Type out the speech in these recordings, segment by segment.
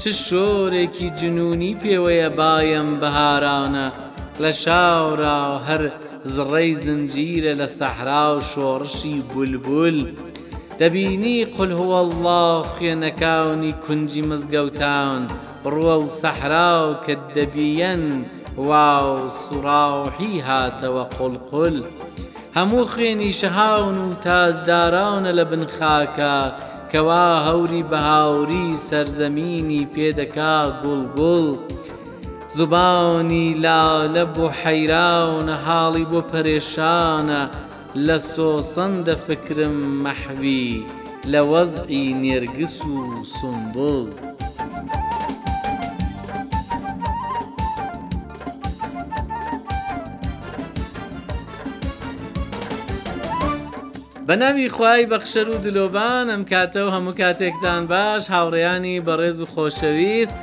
چ شۆرێکی جنوونی پێوەیە بایم بەهارانە لە شاورا هەر زڕەی زنجیرە لە سەحرا و شۆڕشی بولبول دەبینی قل هو اللە خوێنەکاونی کونجی مزگەوتان ڕووە و سەحرا و کەت دەبیەن واو سوڕاوحی هاتەوە قل قل هەموو خوێنی شەهاون و تاجدارانە لە بن خاکا کەوا هەوری بەهاوری سەرزەمینی پێ دەکا گوڵ گوڵ زوبانی لالە بۆ حەیراونە حاڵی بۆ پەرێشانە لە سۆسەن دەفکرم مەحوی لە وەزعی نێرگس و سونبوڵ. بە ناوی خوای بەخشەر و دلۆڤان ئەم کاتە و هەموو کاتێکتان باش هاوڕێیانی بەڕێز و خۆشەویست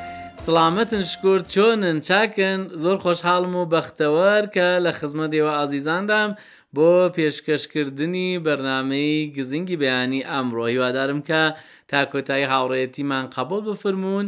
سڵامەتن شکرد چۆنن چاکن زۆر خۆشحاڵم و بەختەوەر کە لە خزمە دێوە ئازیزاندام بۆ پێشکەشکردنی بەرنمەی گزنگی بەیانی ئەمڕۆ هیوادارم کە تاکۆتایی هاوڕێتیمان قبول بفرمونون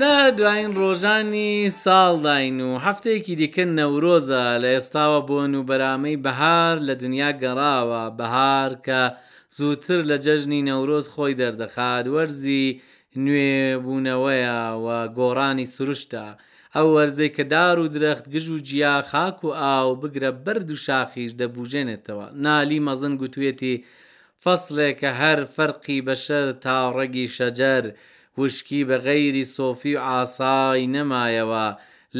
لە دوایین ڕۆژانی ساڵداین و هەفتەیەکی دیکە نەورۆزە، لە ئێستاوە بۆن و بەرامەی بەهار لە دنیا گەڕاوە، بەهار کە زووتر لە جەژنی نەورۆز خۆی دەردەخات، وەرزی نوێ بوونەوەیە و گۆڕانی سروشتە، ئەو وەرزەی کە دار و درەخت، گژ و گیا، خاک و ئاو، بگرە بەرد و شاخیش دەبووژێنێتەوە، نالی مەزن گوتوویەتی، فەسڵێکە هەر فەرقی بەشەر تا ڕەگی شەجەر وشکی بە غەیری سۆفی و عاسای نەمایەوە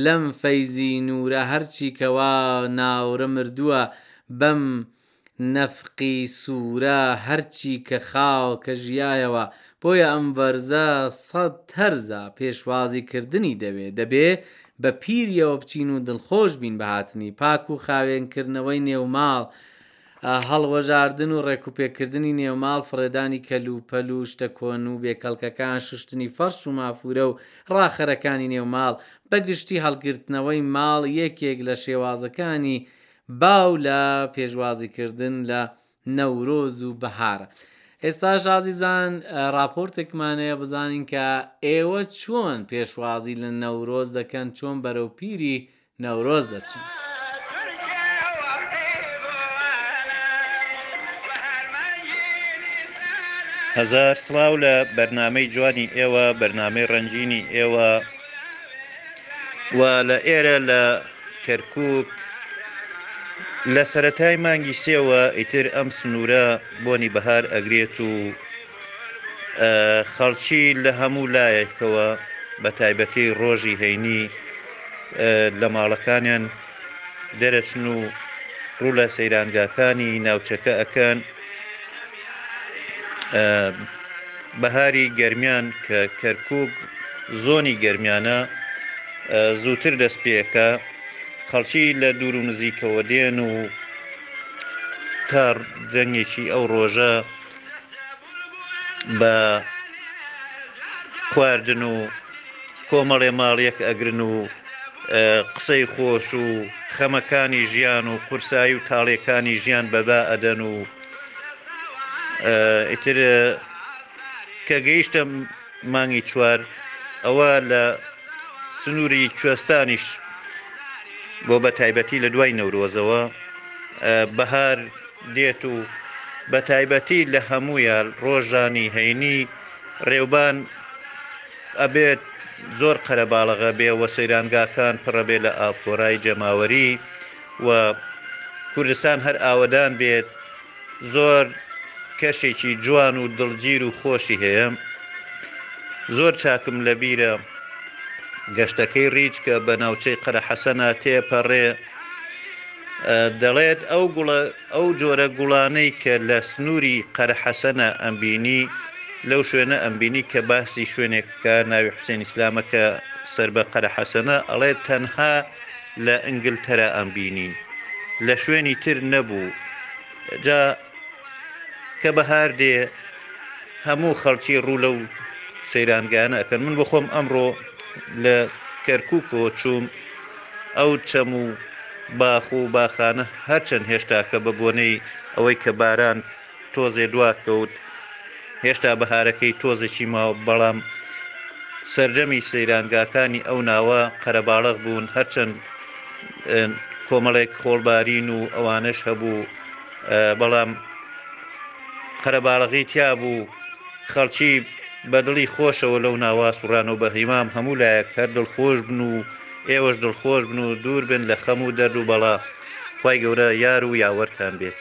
لەم فەیزی نوورە هەرچی کە وا ناورە مردووە بەم نەفقی سوورە هەرچی کە خاوکە ژیایەوە بۆیە ئەم ڤەرزە سەد تەرزە پێشوازی کردنی دەوێ دەبێ بە پیریەوە بچین و دڵخۆش بین بە هاتنی پاک و خاوێن کردنەوەی نێوماڵ هەڵوەژاردن و ڕێکوپێککردنی نێوماڵ، فڕێدانی کەل و پەل و شتە کۆن و بێ کەڵکەکان، شوشتنی فەرش و مافوورە و ڕاخەرەکانی نێو ماڵ، بە گشتی هەڵگرتنەوەی ماڵ یەکێک لە شێوازەکانی باو لە پێشوازیکردن لە نەورۆز و بەهارە. ئێستاش ئازیزان ڕاپۆرتێکمان هەیە بزانین کە ئێوە چۆن پێشوازی لە نەورۆز دەکەن، چۆن بەرەو پیری نەورۆز دەچن. هەزار سڵاو لە بەرنامەی جوانی ئێوە بەرنامەی ڕەنجینی ئێوە و لە ئێرە لە کەرکک لە سەتای مانگی سێوە ئیتر ئەم سنوورە بۆنی بەهار ئەگرێت و خەڵکی لە هەموو لایەکەوە بە تایبەتی ڕۆژی هەینی لە ماڵەکانیان دەرەچن و ڕوو لە سەیرانگاکانی ناوچەکە ئەکەن بەهاری گەرمیان کە کەرکک زۆنی گەرمیانە زووتر دەست پێەکە خەڵکی لە دوور و نزیکەوە دێن و تا دەنگێکی ئەو ڕۆژە بە خواردن و کۆمەڵێ ماڵیەک ئەگرن و قسەی خۆش و خەمەکانی ژیان و قورسایی و تاڵێکانی ژیان بەبا ئەدەن و ئیتر کە گەیشتم مانگی چوار ئەوە لە سنووری کوێستانیش بۆ بە تایبەتی لە دوای نەورۆزەوە بەهار دێت و بە تایبەتی لە هەموویان ڕۆژانی هەینی ڕێوبان ئەبێت زۆر قەرەباڵغە بێ وە سەیرانگاکان پڕەبێ لە ئاپۆرای جەماوەری و کوردستان هەر ئاوەدان بێت زۆر کەشێکی جوان و دڵگیر و خۆشی هەیە زۆر چاکم لە بیرە گەشتەکەی ڕیچکە بە ناوچەی قەرە حەسەنا تێپەڕێ دەڵێت ئەو گوڵە ئەو جۆرە گوڵانەی کە لە سنووری قەرە حەسەنا ئەمبینی لەو شوێنە ئەمبینی کە باسی شوێنێکەکە ناوی حوسێن ئیسلامەکە سەر بە قەرە حەسەنا ئەڵێت تەنها لە ئنگلتەرا ئەم بینی لە شوێنی تر نەبوو جا کە بەهار دێ هەموو خەڵکی ڕوو لەو سەیرانگانە ئەکەن من بخۆم ئەمڕۆ لە کەرکووکەوە چووم ئەو چەم و باخ و باخانە هەرچەند هێشتاکە بە بۆنەی ئەوەی کە باران تۆزێ دواکەوت هێشتا بەهارەکەی تۆزێکی ماوە بەڵام سەرجەمی سەیرانگاکانی ئەو ناوە قەرەباڵغ بوون هەرچەند کۆمەڵێک خۆڵبارین و ئەوانەش هەبوو بەڵام قەرەباڵغی تیا بوو خەڵکی بەدڵی خۆشەوە لەو ناوا سوڕان و بە هیمام هەموو لایەک هەر دڵخۆش بن و ئێوەش دڵخۆش بن و دوور بن لە خەم و دەرد و بەڵا خی گەورە یار و یاوەرتان بێت.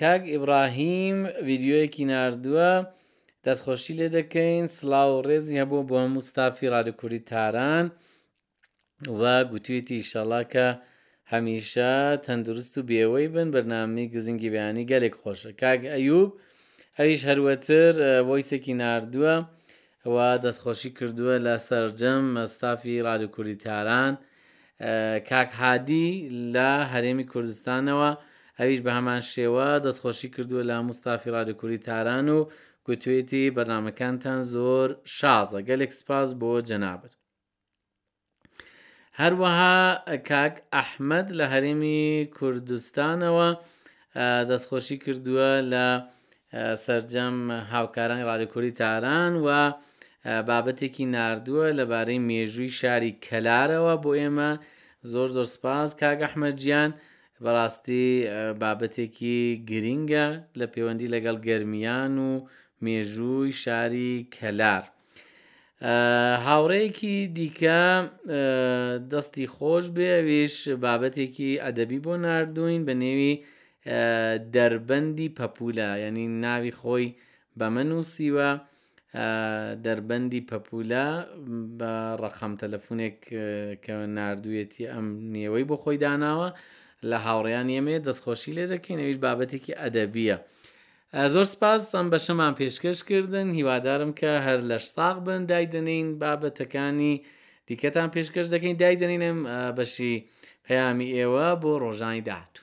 کاک ئیبڕاهیم ڤیدیۆیەکی ناردووە دەستخۆشی لێ دەکەین سڵاو و ڕێزی هەبوو بۆ هەموو ستافی ڕادو کوردی تاران و گوتوێتی شەڵاکە هەمیشە تەندروست و بێوەی بن بەرنامی گزنگی بەیانی گەلێک خۆشە کاک ئەیوب ئەویش هەروەتر وەیسێکی نردووە و دەستخۆشی کردووە لە سەرجەم ستافی رادیو کوردی تاران کاک هادی لە هەرێمی کوردستانەوە ئەویش بە هەمان شێوە دەستخۆشی کردووە لە هەموو ستافی رادیو کوردی تاران و گوتوێتی بەرنمەکانتان زۆر شازە گەلێک سپاس بۆ جەنابت. هەروەها کاک ئەحمد لە هەرێمی کوردستانەوە دەستخۆشی کردووە لە سرجەم هاوکارانی ڕادکوری تاران و بابەتێکی نردووە لەبارەی مێژووی شاری کەلارەوە بۆ ئێمە زۆر زۆر سپاس کاگەحمەجیان بەڕاستی بابەتێکی گرینگە لە پەیوەندی لەگەڵ گەرمیان و مێژووی شاری کەلار. هاوڕەیەکی دیکە دەستی خۆش بێ ئەویش بابەتێکی ئەدەبی بۆ نردوین بە نێوی دەربەندی پەپولە ینی ناوی خۆی بە من نووسیوە دەربەندی پەپولە بە ڕەقەم تەلەفونێک کە نردویەتی ئەم نێوەی بۆ خۆی داناوە لە هاوڕیان یەمێ دەستخۆشی لێ دەکەین ئەویش بابەتێکی ئەدەبیە زۆر سپاس ئەم بەشەمان پێشکەش کردن هیوادارم کە هەر لەش ساغ بن دای دەنین بابەتەکانی دیکەتان پێشکەش دەکەین دای دەنینم بەشی پەیامی ئێوە بۆ ڕۆژانی داهاتوو.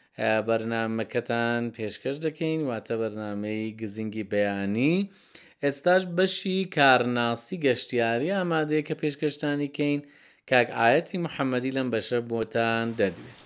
بەرنامەکەتان پێشکەش دەکەین واتە بەرنمەی گزنگی بەیانی ئێستاش بەشی کارناسی گەشتیاری ئامادەیە کە پێشکەشتانی کەین کاک ئاەتی محەممەدی لەم بەشە بۆتان دەدوێت.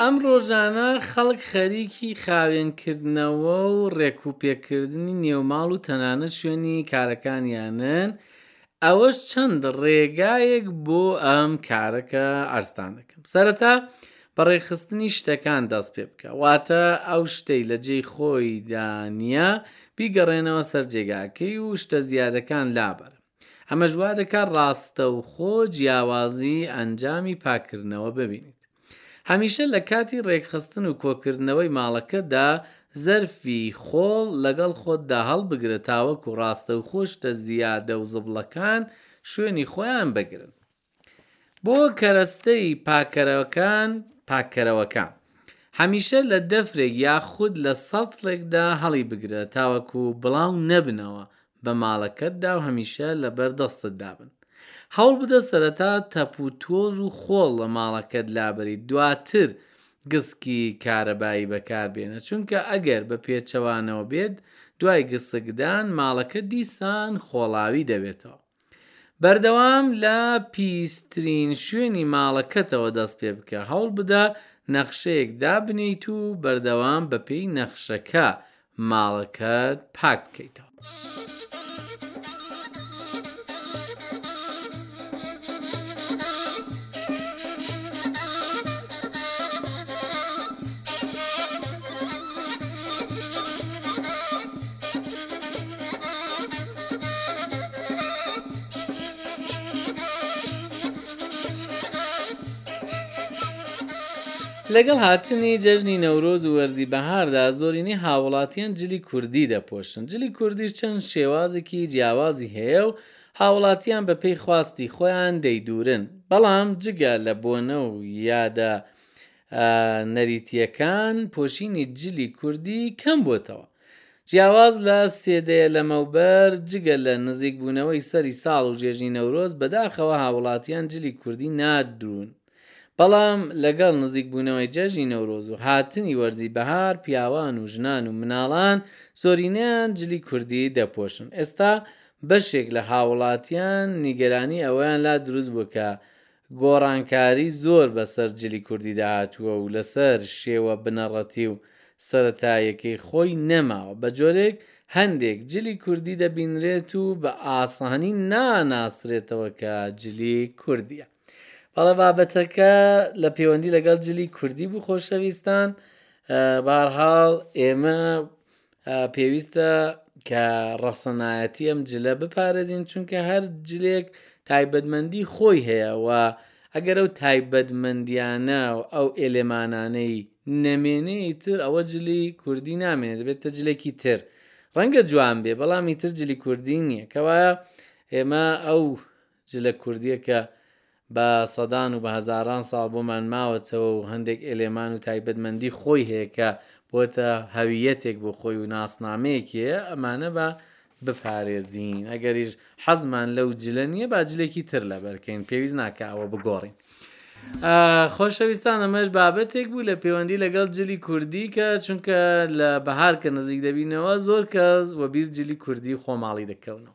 ئەم ڕۆژانە خەڵک خەریکی خاوێنکردنەوە و ڕێکوپێکردنی نێوماڵ و تەنانەت شوێنی کارەکانیانن، ئەوەش چەند ڕێگایەک بۆ ئەم کارەکە عەرزتان دەکەم. سەرەتا بە ڕێکخستنی شتەکان دەست پێ بکە، واتە ئەو شتەی لە جێی خۆیدا نییە بیگەڕێنەوە سەر جێگاکەی و شتە زیادەکان لابەرە. ئەمەش وا دەکات ڕاستەوخۆ جیاوازیی ئەنجامی پاککردنەوە ببینیت. هەمیشە لە کاتی ڕێکخستن و کۆکردنەوەی ماڵەکەتدا زەرفی خۆڵ لەگەڵ خۆتدا هەڵبگرە تاوەکو ڕاستەوخۆ شتە زیادە و زبڵەکان شوێنی خۆیان بگرن. بۆ کەرەستەی پاککەرەوەکان پاککەرەوەکە هەمیشە لە دەفرێک یاخود لە سەتڵێکدا هەڵیبگرە تاوەکو بڵاو نەبنەوە بە ماڵەکەتدا و هەمیشە لەبەر دەستت دابن هەوڵبدە سەرەتا تەپ و تۆز و خۆڵ لە ماڵەکەت لابەریت دواتر گسکی کارەبایی بەکاربێنە چونکە ئەگەر بە پێچەوانەوە بێت دوای گسکدان ماڵەکە دیسان خۆڵاوی دەبێتەوە بەردەوام لە پیسترین شوێنی ماڵەکەتەوە دەست پێ بکە، هەوڵبدە نەخشەیەک دابنێیت و بەردەوام بەپێی نەخشەکە ماڵەکەت پاک بکەیتەوە. لەگەڵ هاتنی جەژنی نەورۆز و وەرزی بەهاردا زۆرینەی هاووڵاتیان جلی کوردی دەپۆشن جلی کوردیش چەند شێوازێکی جیاوازی هەیە و هاوڵاتیان بە پێی خواستی خۆیان دەیدورن بەڵام جگە لە بۆنە و یادە ە نەریتییەکان پۆشینی جلی کوردی کەم بۆتەوە جیاواز لە سێ دەیە لەمەوبەر جگە لە نزیک بوونەوەی سەری ساڵ و جێژنی نەورۆز بەداخەوە هاوڵاتیان جلی کوردی نادروون بەڵام لەگەڵ نزیک بوونەوەی جێژنی نەورۆز و هاتنی وەرزی بەهار پیاوان و ژنان و مناڵان زۆرینەیان جلی کوردی دەپۆشن ئێستا بەشێک لە هاوڵاتیان نیگەرانی ئەوەیان لا دروست بووە کە گۆڕانکاری زۆر بەسەر جلی کوردیدا هاتووە و لەسەر شێوە بنەڕەتی و سەرەتاییەکەی خۆی نەماوە، بە جۆرێک هەندێک جلی کوردی دەبینرێت و بە ئاسانی ناناسرێتەوە کە جلی کوردییە. بەڵێ بابەتەکە لە پێوەندی لەگەڵ جلی کوردی بوو خۆشەویستان، بەهەرحاڵ ئێمە پێویستە کە ڕەسەنایەتی ئەم جلە بپارێزین چونکە هەر جلێک تایبەتمەندی خۆی هەیە و ئەگەر ئەو تایبەتمەندیانە و ئەو ئێلێمانانەی نەمێنێ ئیتر ئەوە جلی کوردی نامێنێت دەبێتە جلێکی تر ڕەنگە جوان بێ بەڵامی تر جلی کوردی نییە کەوایە ئێمە ئەو جلە کوردییەک کە بە سەدان و بە هەزاران ساڵ بۆمان ماوەتەوە و هەندێک ئێلێمان و تایبەتمەندی خۆی هەیە کە بۆتە هەوییەتێک بۆ خۆی و ناسنامەیەکی هەیە ئەمانە با بپارێزین ئەگەریش حەزمان لەو جلە نییە با جلێکی تر لەبەرکەین پێویست ناکە ئەوە بگۆڕین. خۆشەویستان ئەمەش بابەتێک بوو لە پەیوەندی لەگەڵ جلی کوردی کە چونکە لە بەهار کە نزیک دەبینەوە زۆر کە وەبیر جلی کوردی خۆماڵی دەکەونەوە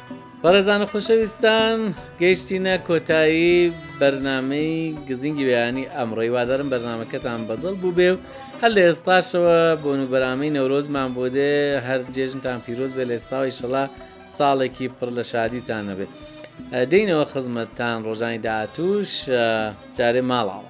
بەڕێزان و خۆشەویستان گەیشتینە کۆتایی بەرنمەی گزینگی ویانی ئەمڕۆی وادارم بەرنمەکەتان بەدڵ بوو بێ و هەر لە ئێستاشەوە بۆن و بەرامی نەورۆزمان بۆ دێ هەر جێژنتان پیرۆز بێ لە ئێستاوی شەڵا ساڵێکی پڕ لە شادیتان نەبێت دینەوە خزمەتتان ڕۆژانی داهاتوش جارێ ماڵاوە